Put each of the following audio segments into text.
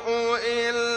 إلا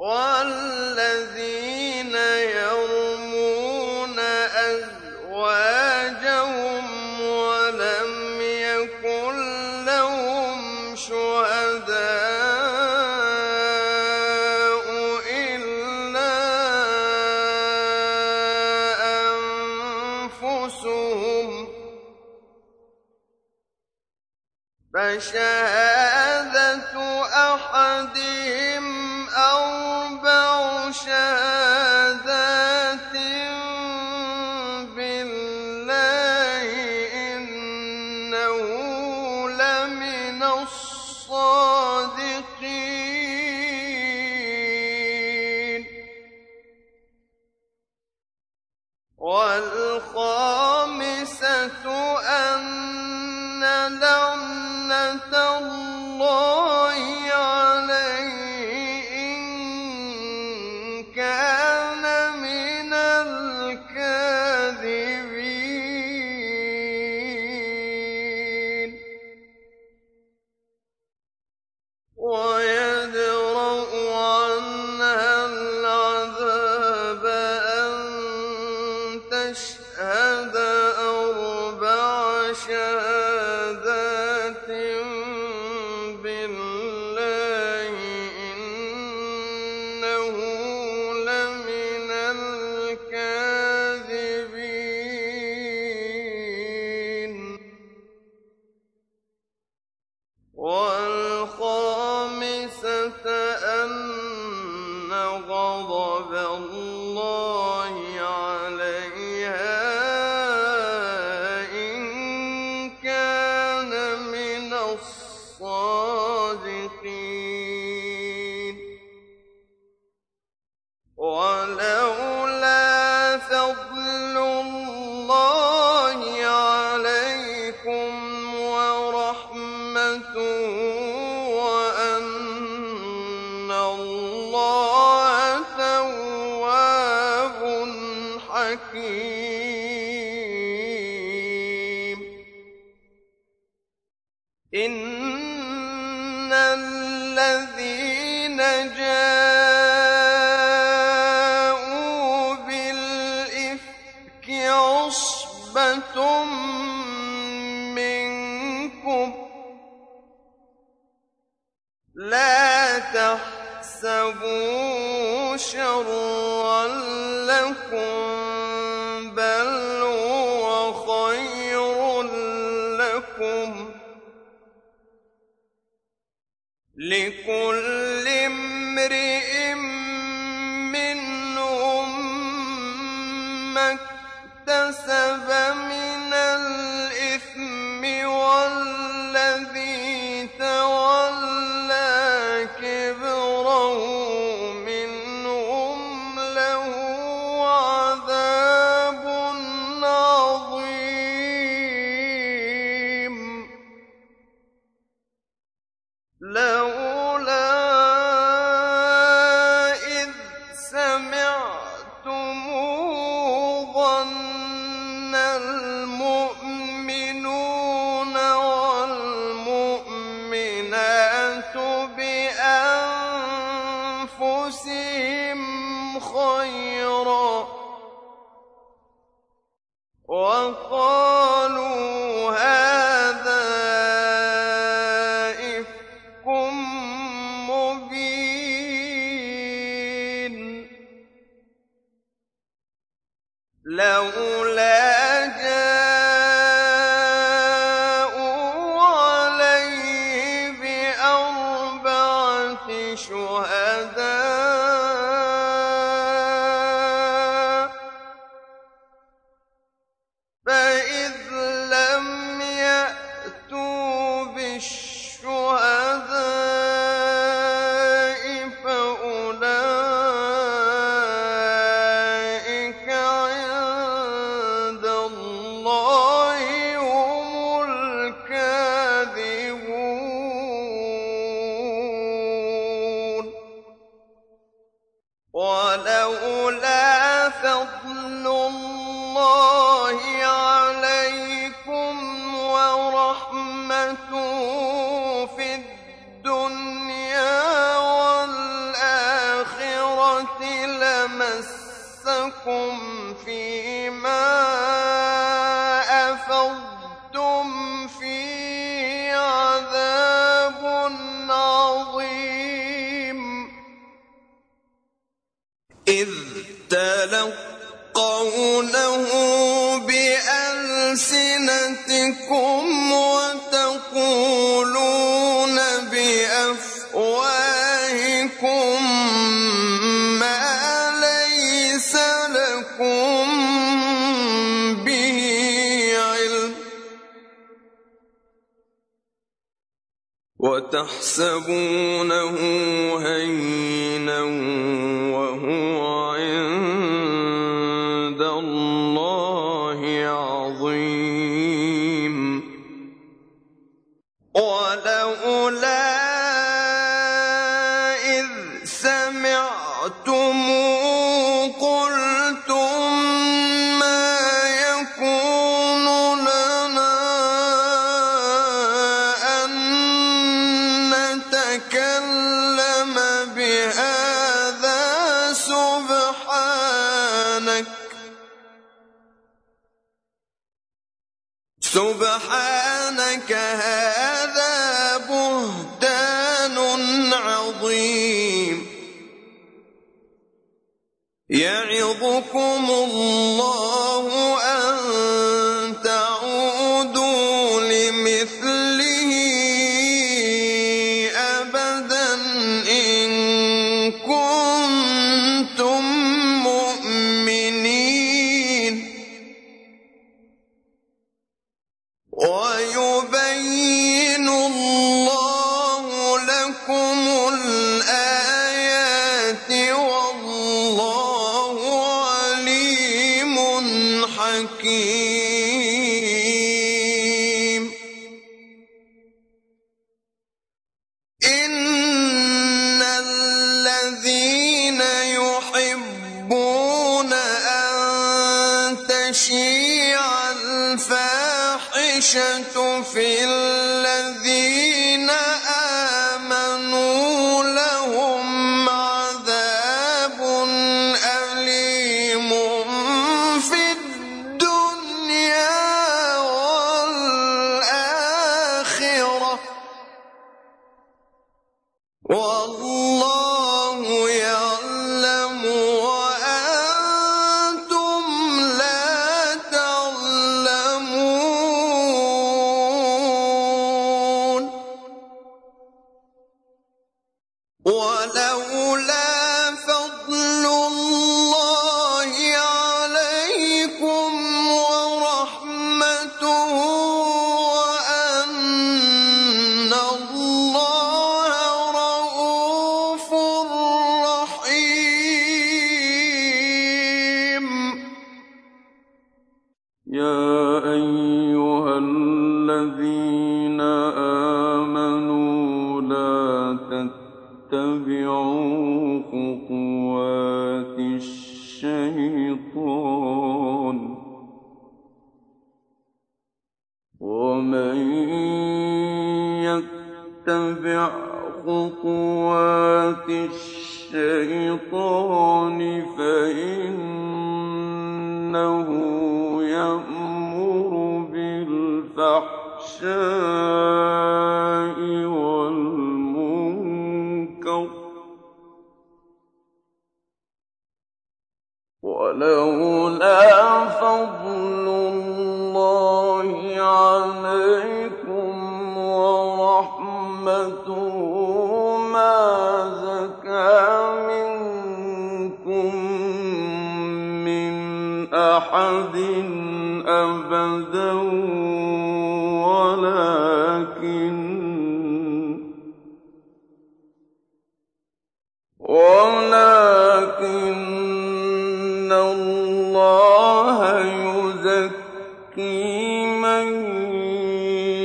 والذين الصادقين وقالوا هذا والله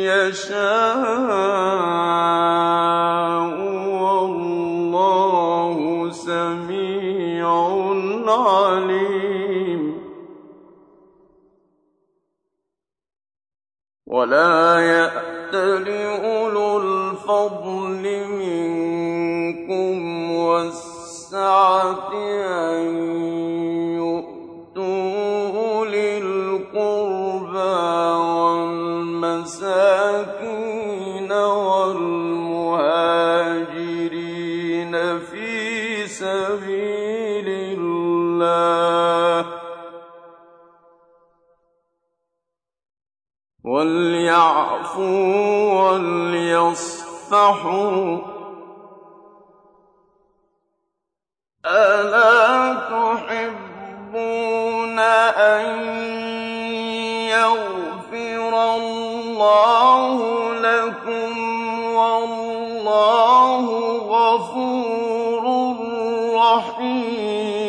يَشَاءُ ۗ وَاللَّهُ سَمِيعٌ عَلِيمٌ. ولا يأتل أولو الفضل منكم والسعة أن تفلحوا ألا تحبون أن يغفر الله لكم والله غفور رحيم.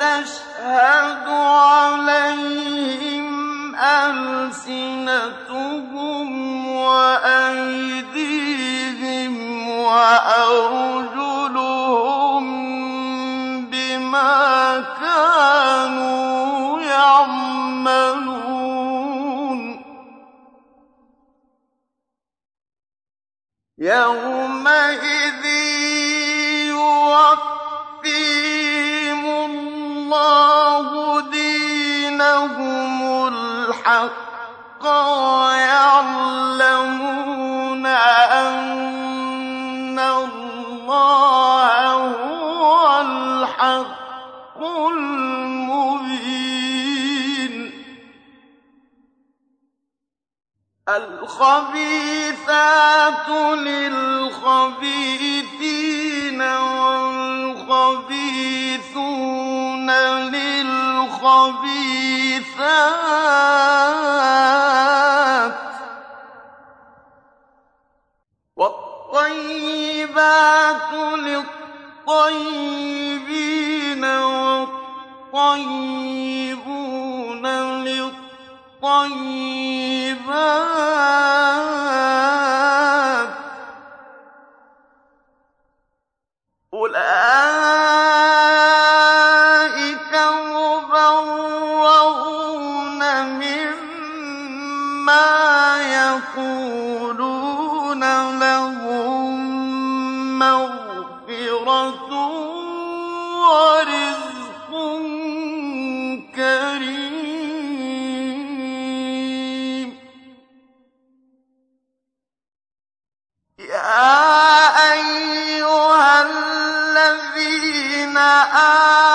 تَشْهَدُ عَلَيْهِمْ أَلْسِنَتُهُمْ وَأَيْدِيهِمْ وَأَرْجُلُهُم بِمَا كَانُوا يَعْمَلُونَ. يَوْمَئِذٍ اللَّهُ دِينَهُمُ الْحَقَّ وَيَعْلَمُونَ أَنَّ اللَّهَ هُوَ الْحَقُّ الْمُبِينُ. الْخَبِيثَاتُ لِلْخَبِيثِينَ وَالْخَبِيثُونَ لِلْخَبِيثَاتِ ۖ وَالطَّيِّبَاتُ لِلطَّيِّبِينَ وَالطَّيِّبُونَ لِلطَّيِّبَاتِ ۚ أُولَٰئِكَ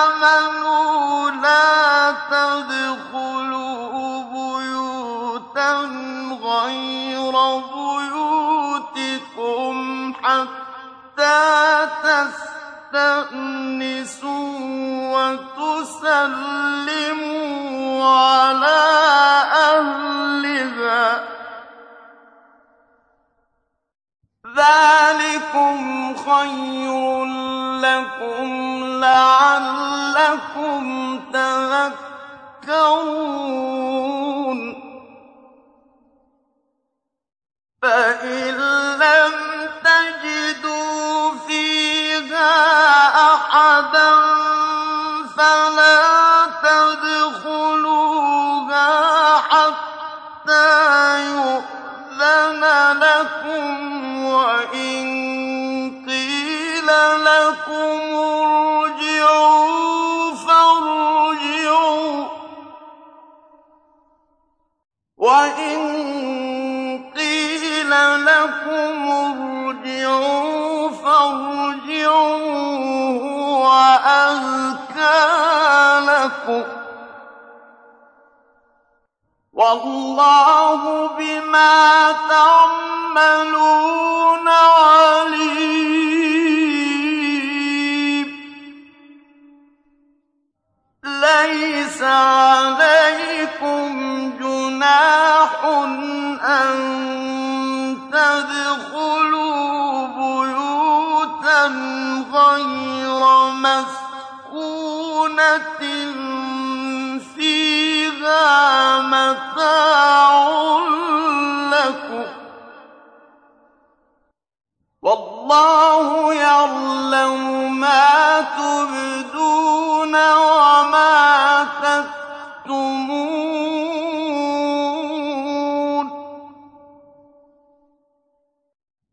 آمَنُوا لَا تَدْخُلُوا بُيُوتًا غَيْرَ بُيُوتِكُمْ حَتَّىٰ تَسْتَأْنِسُوا وَتُسَلِّمُوا عَلَىٰ أَهْلِهَا ۚ. ذَٰلِكُمْ خَيْرٌ لَّكُمْ لَعَلَّكُمْ تَذَكَّرُونَ. فَإِن لَّمْ تَجِدُوا فِيهَا أَحَدًا فَلَا وَاللَّهُ بِمَا تَعْمَلُونَ عَلِيمٌ لَّيْسَ عَلَيْكُمْ جُنَاحٌ أَن تَدْخُلُوا بُيُوتًا غَيْرَ مَسْكُونَةٍ فِيهَا مَتَاعٌ لَّكُمْ ۚ وَاللَّهُ يَعْلَمُ مَا تُبْدُونَ وَمَا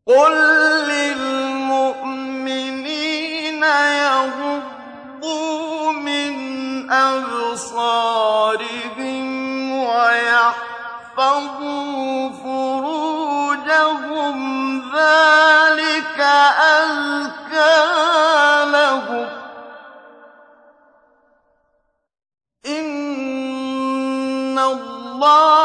قُل لِّلْمُؤْمِنِينَ يَغُضُّوا مِنْ أَبْصَارِهِمْ وَيَحْفَظُوا فُرُوجَهُمْ ۚ ذَٰلِكَ أَزْكَىٰ لَهُمْ ۗ إِنَّ اللَّهَ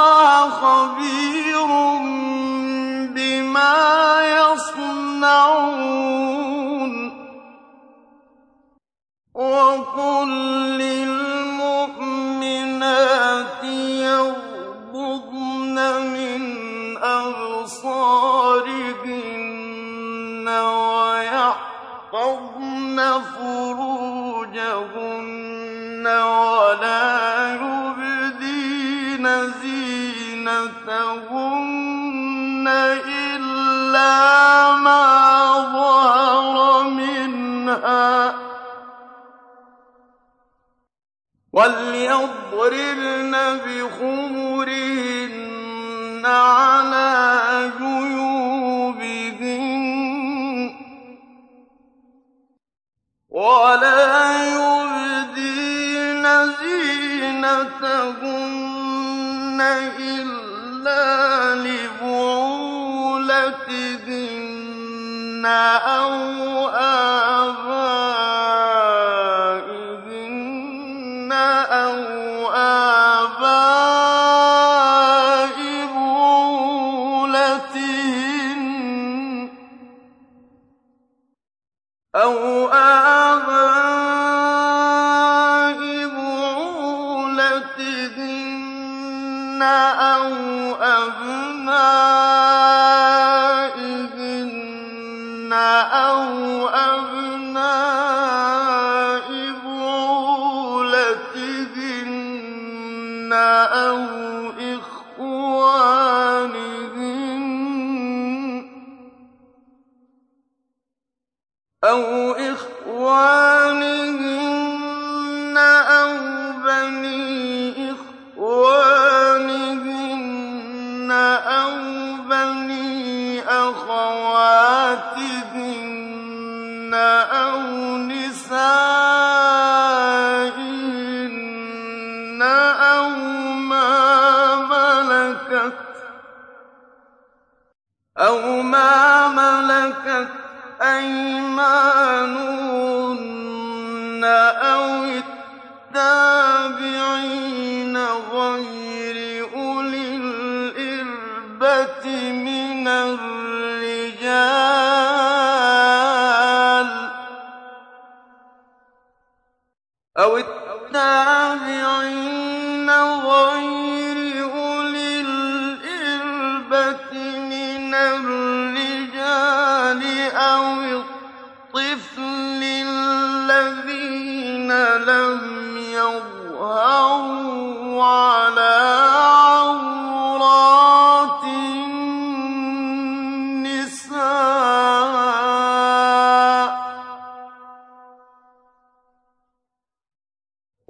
وَقُل لِّلْمُؤْمِنَاتِ يَغْضُضْنَ مِنْ أَبْصَارِهِنَّ وَيَحْفَظْنَ فُرُوجَهُنَّ وَلَا يُبْدِينَ زِينَتَهُنَّ إِلَّا مَا ظَهَرَ مِنْهَا وليضربن بخمرهن على جيوبهن ولا يبدين زينتهن إلا لبعولتهن أو آبائهن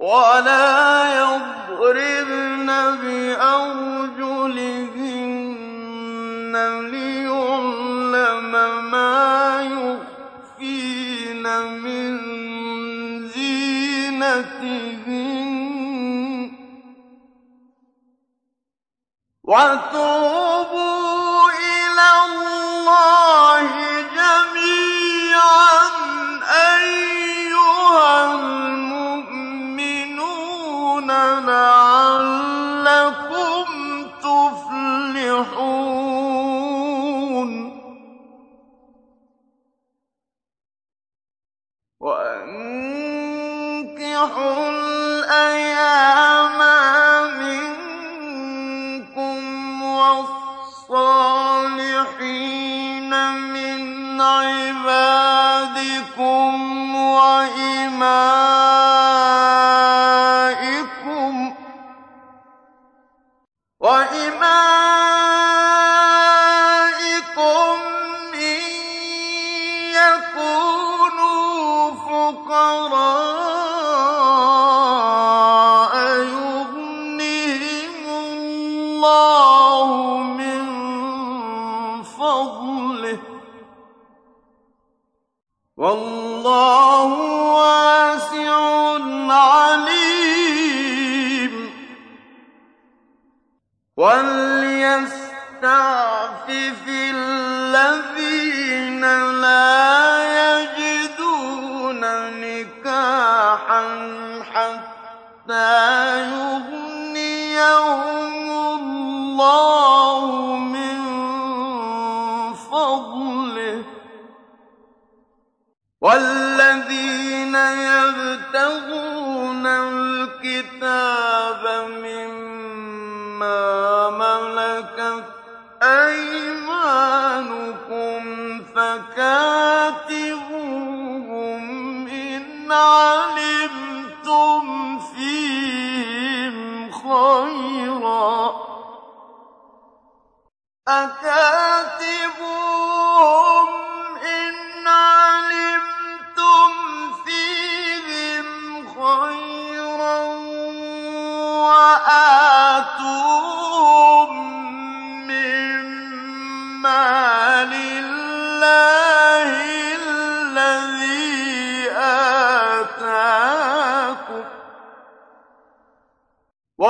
ولا يضربن بأرجلهن ما يخفين من زينتهن بكم وإن والذين يبتغون الكتاب من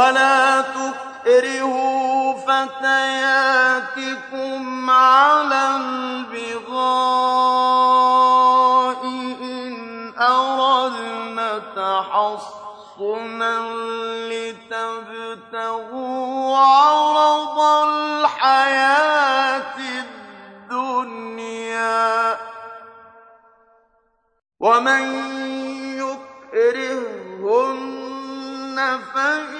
ولا تكرهوا فتياتكم على البغاء إن أردنا تحصنا لتبتغوا عرض الحياة الدنيا. ومن يكرهن فإن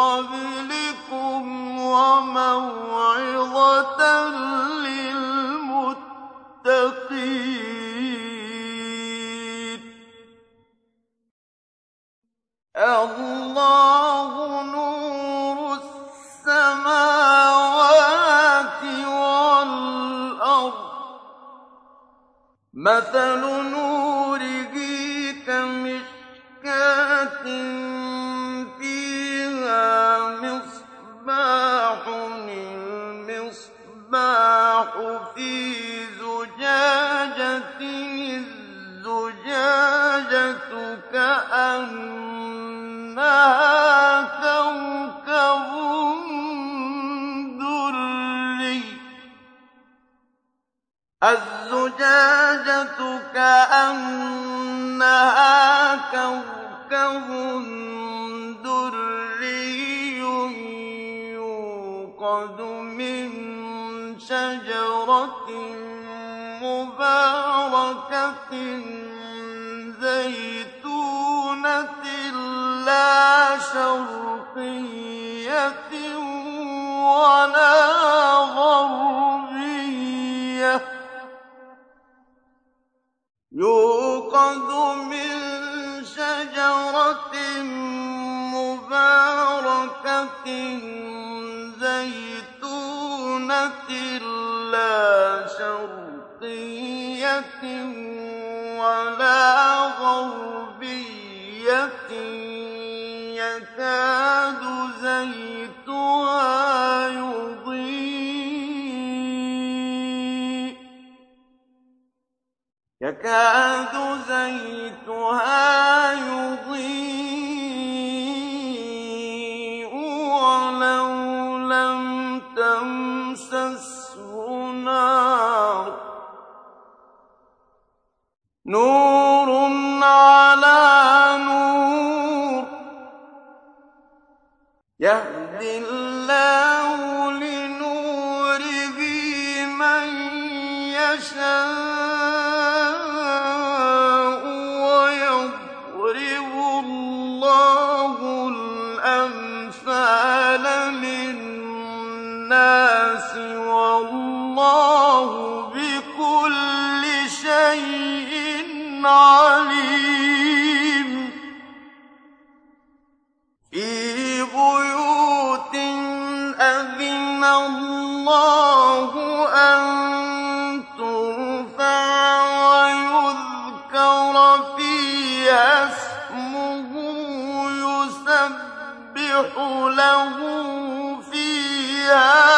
قَبْلِكُمْ وَمَوْعِظَةً لِّلْمُتَّقِينَ. اللَّهُ نُورُ السَّمَاوَاتِ وَالْأَرْضِ. مَثَلُ له فيها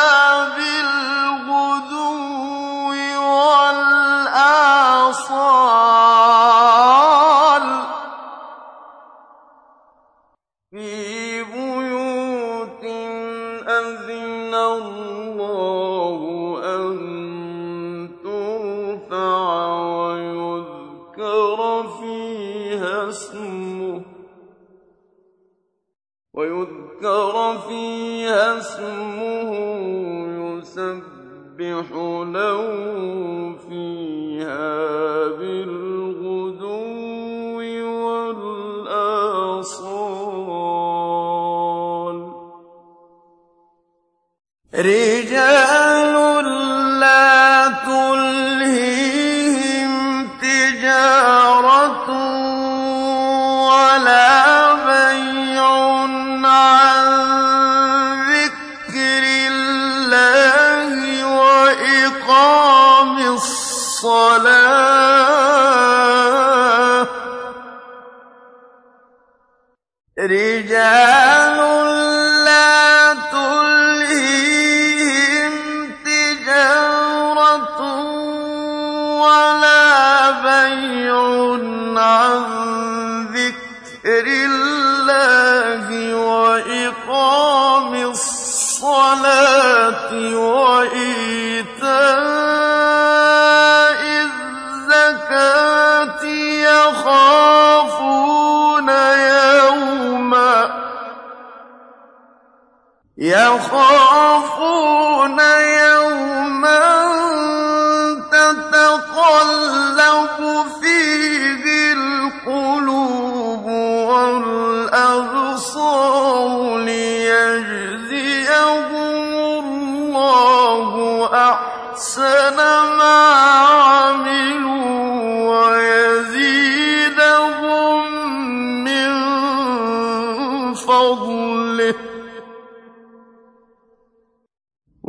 烟花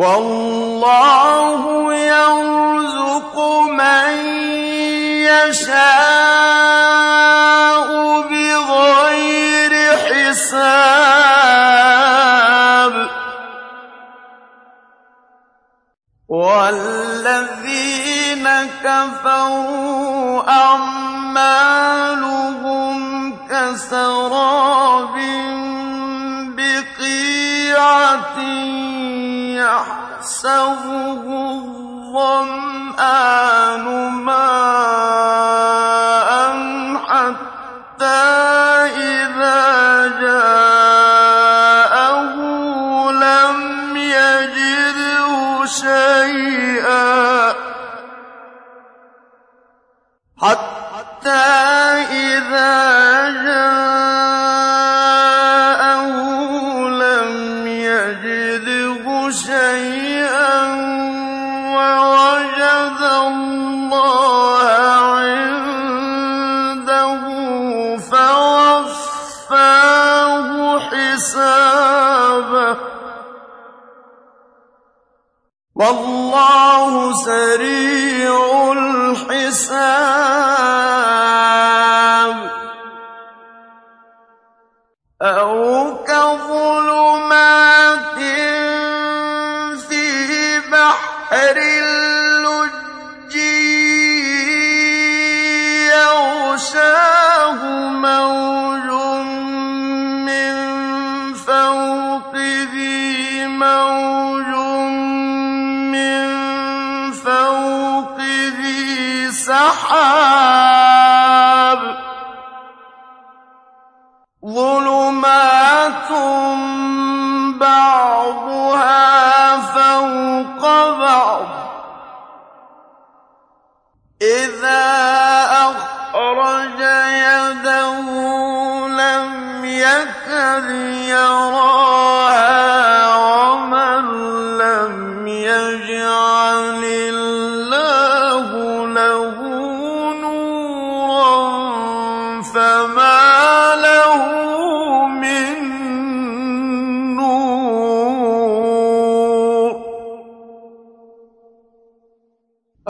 والله يرزق من يشاء بغير حساب. والذين كفروا أعمالهم كسراب بقيعة يحسبه الظمآن ماءً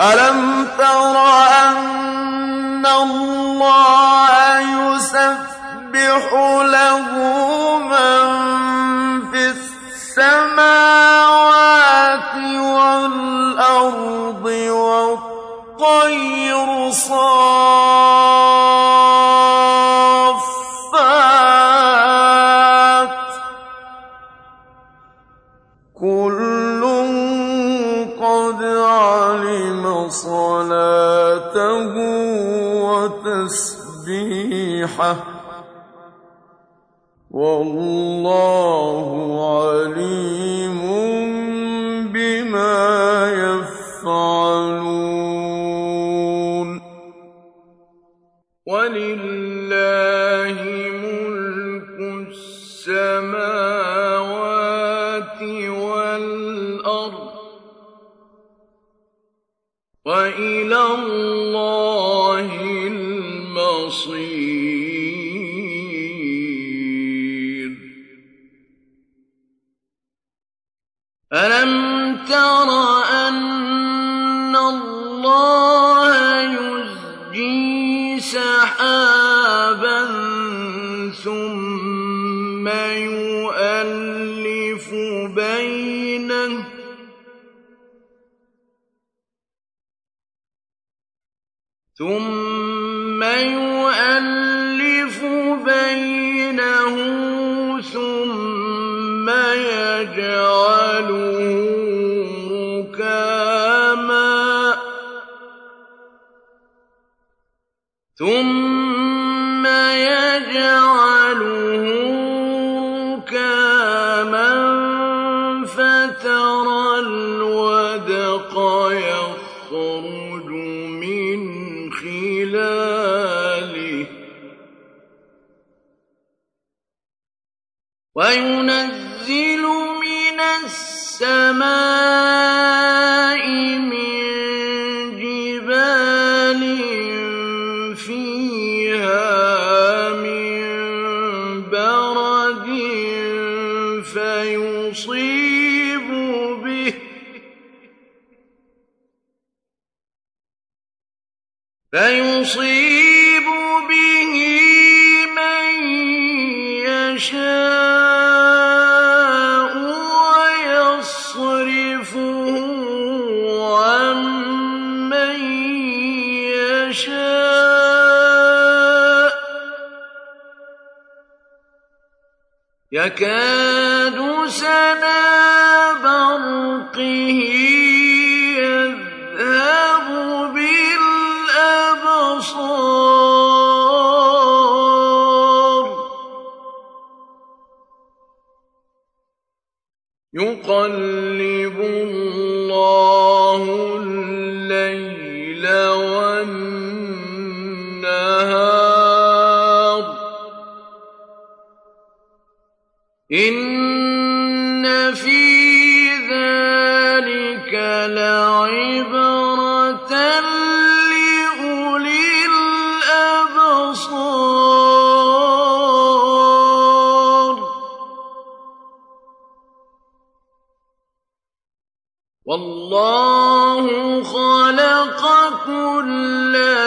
ألم والله ثم يؤلف بينه ثم يجعله ركاما ثم يكاد سنا برقه.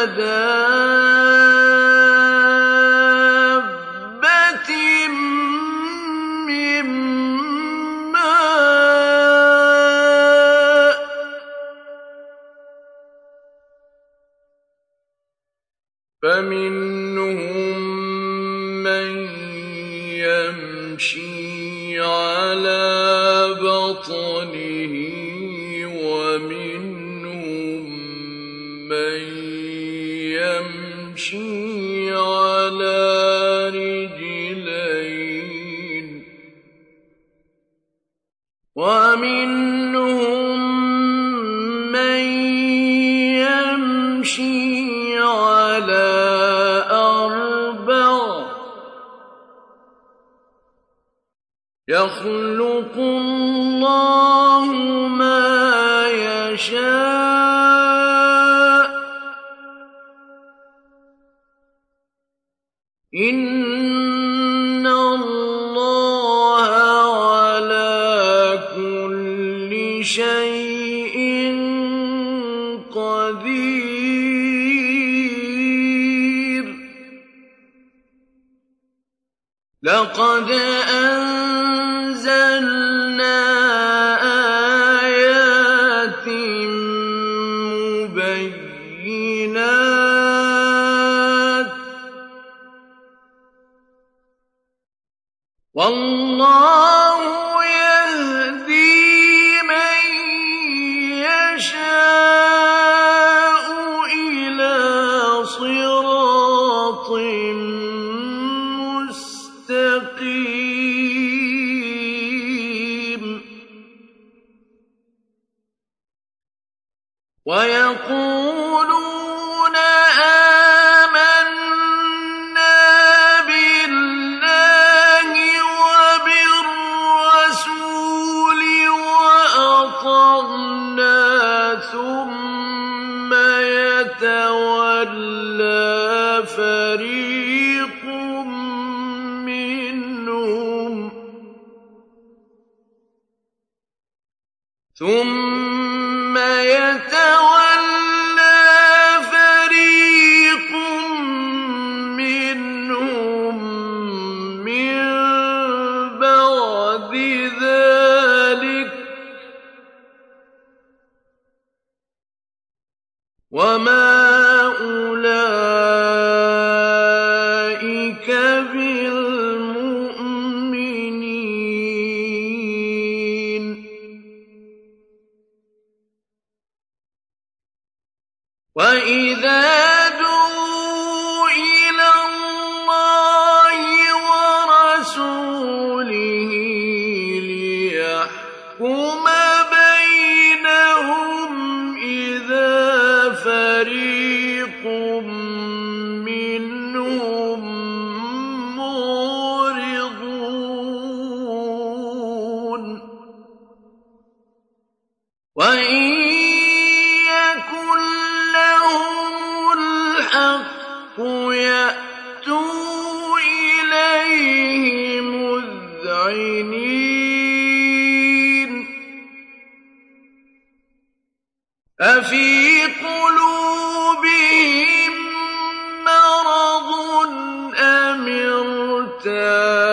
أبدا ويقول حَتَّى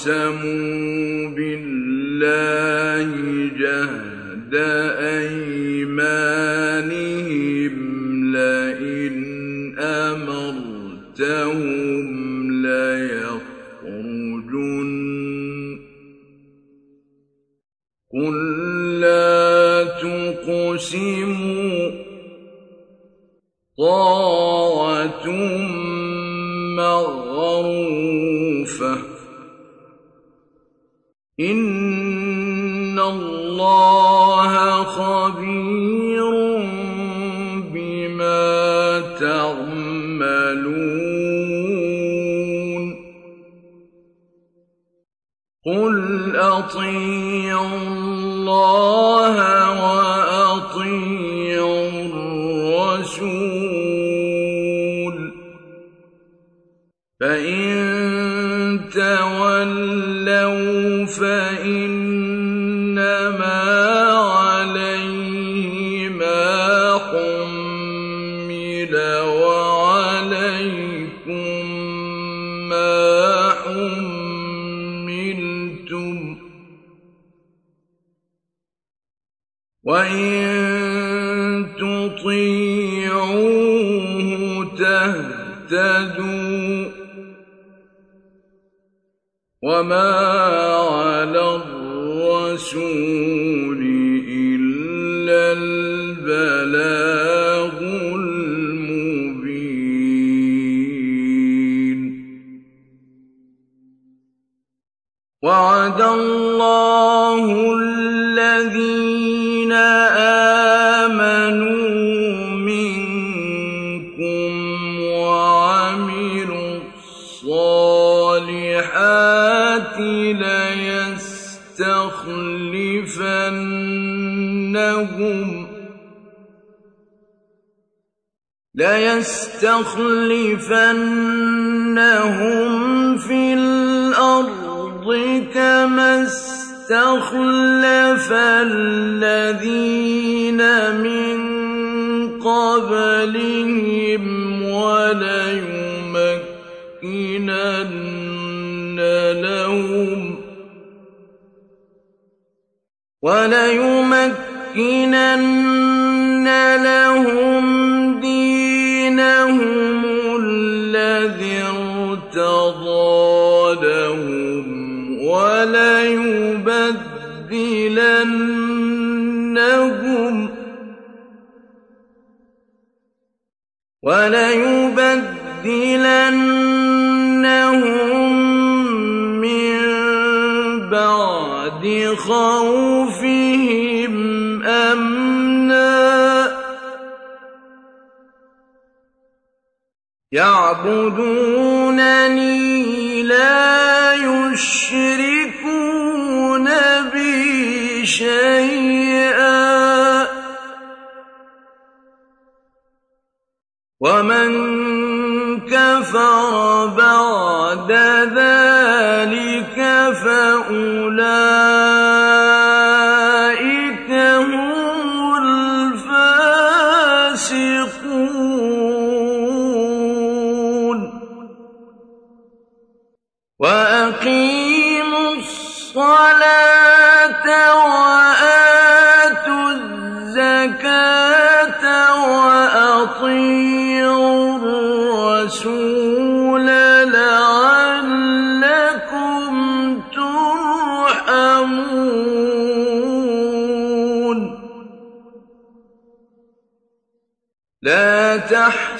أقسموا مطيع وما على الرسول إلا البلاغ المبين وعد الله الذين ليستخلفنهم ليستخلفنهم في الأرض كما اسْتَخْلَفَ الَّذِينَ مِن قَبْلِهِمْ وَلَيُمَكِّنَنَّ وَلَيُمَكِّنَنَّ لَهُمْ دِينَهُمُ الَّذِي ارْتَضَىٰ لَهُمْ وَلَيُبَدِّلَنَّهُم مِّن خَوْفِهِمْ أَمْنًا ۚ. يَعْبُدُونَنِي لَا يُشْرِكُونَ بِي شَيْئًا ۚ. وَمَن كَفَرَ فَأُولَٰئِكَ هُمُ الْفَاسِقُونَ. وَأَقِيمُوا الصَّلَاةَ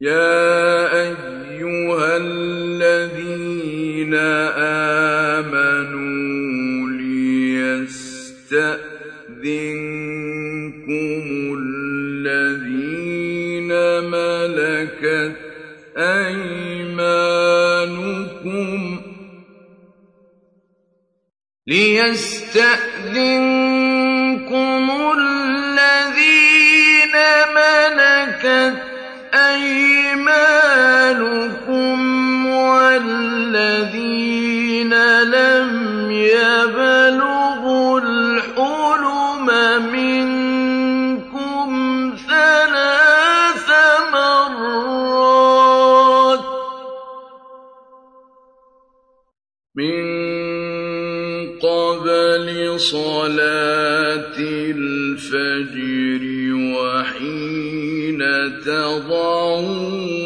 يَا أَيُّهَا الَّذِينَ آمَنُوا لِيَسْتَأْذِنكُمُ الَّذِينَ مَلَكَتْ أَيْمَانُكُمْ وَالَّذِينَ لَمْ يَبْلُغُوا الْحُلُمَ مِنكُمْ ثَلَاثَ مَرَّاتٍ ۚ مِّن قَبْلِ صَلَاةِ الْفَجْرِ وَحِينَ تَضَعُونَ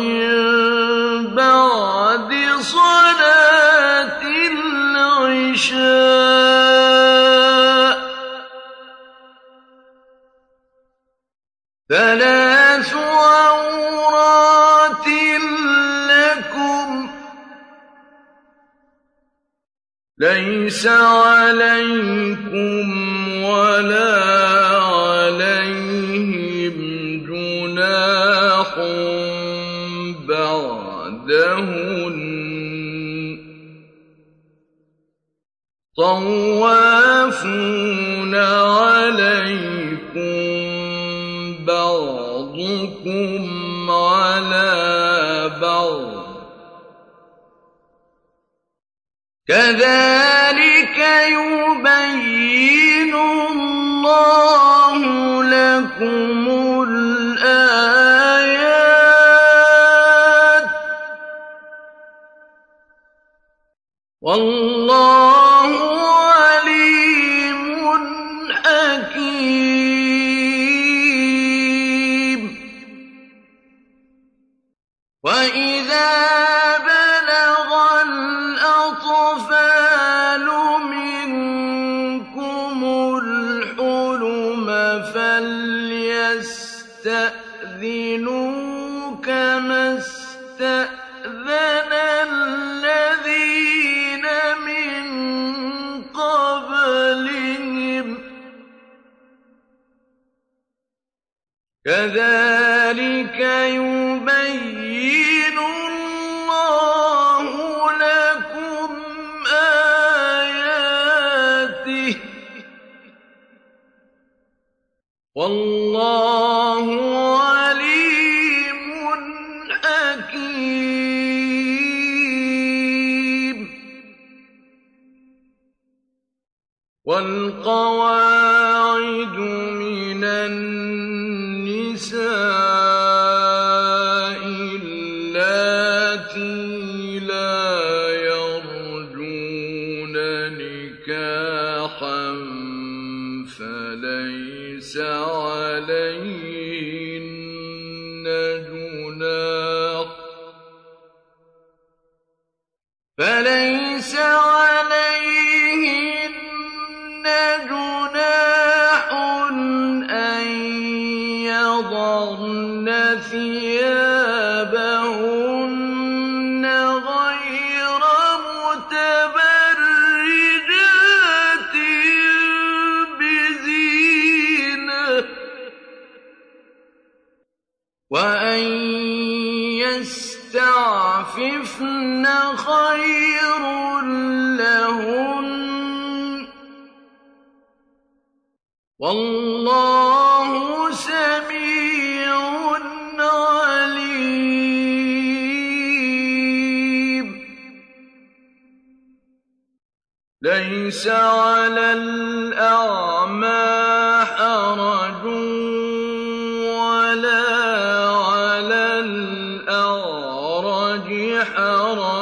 لَيْسَ عَلَيْكُمْ وَلَا عَلَيْهِمْ جُنَاحٌ بَعْدَهُنَّ ۚ. طَوَّافُونَ عَلَيْكُم بَعْضُكُمْ كَذَٰلِكَ يُبَيِّنُ اللَّهُ لَكُمُ الْأَعْرَجِ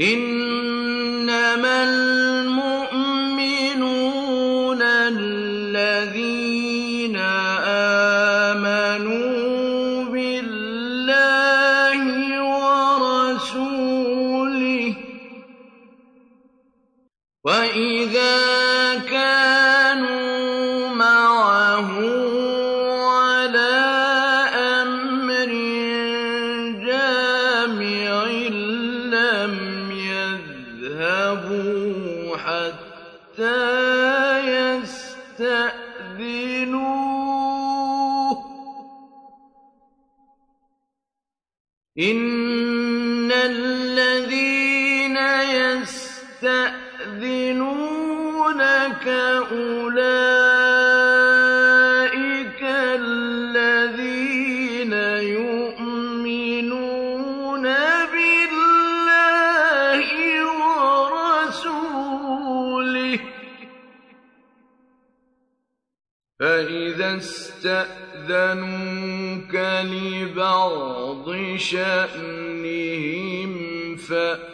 إن اسْتَأْذَنُوكَ لِبَعْضِ شَأْنِهِمْ فَأْذَن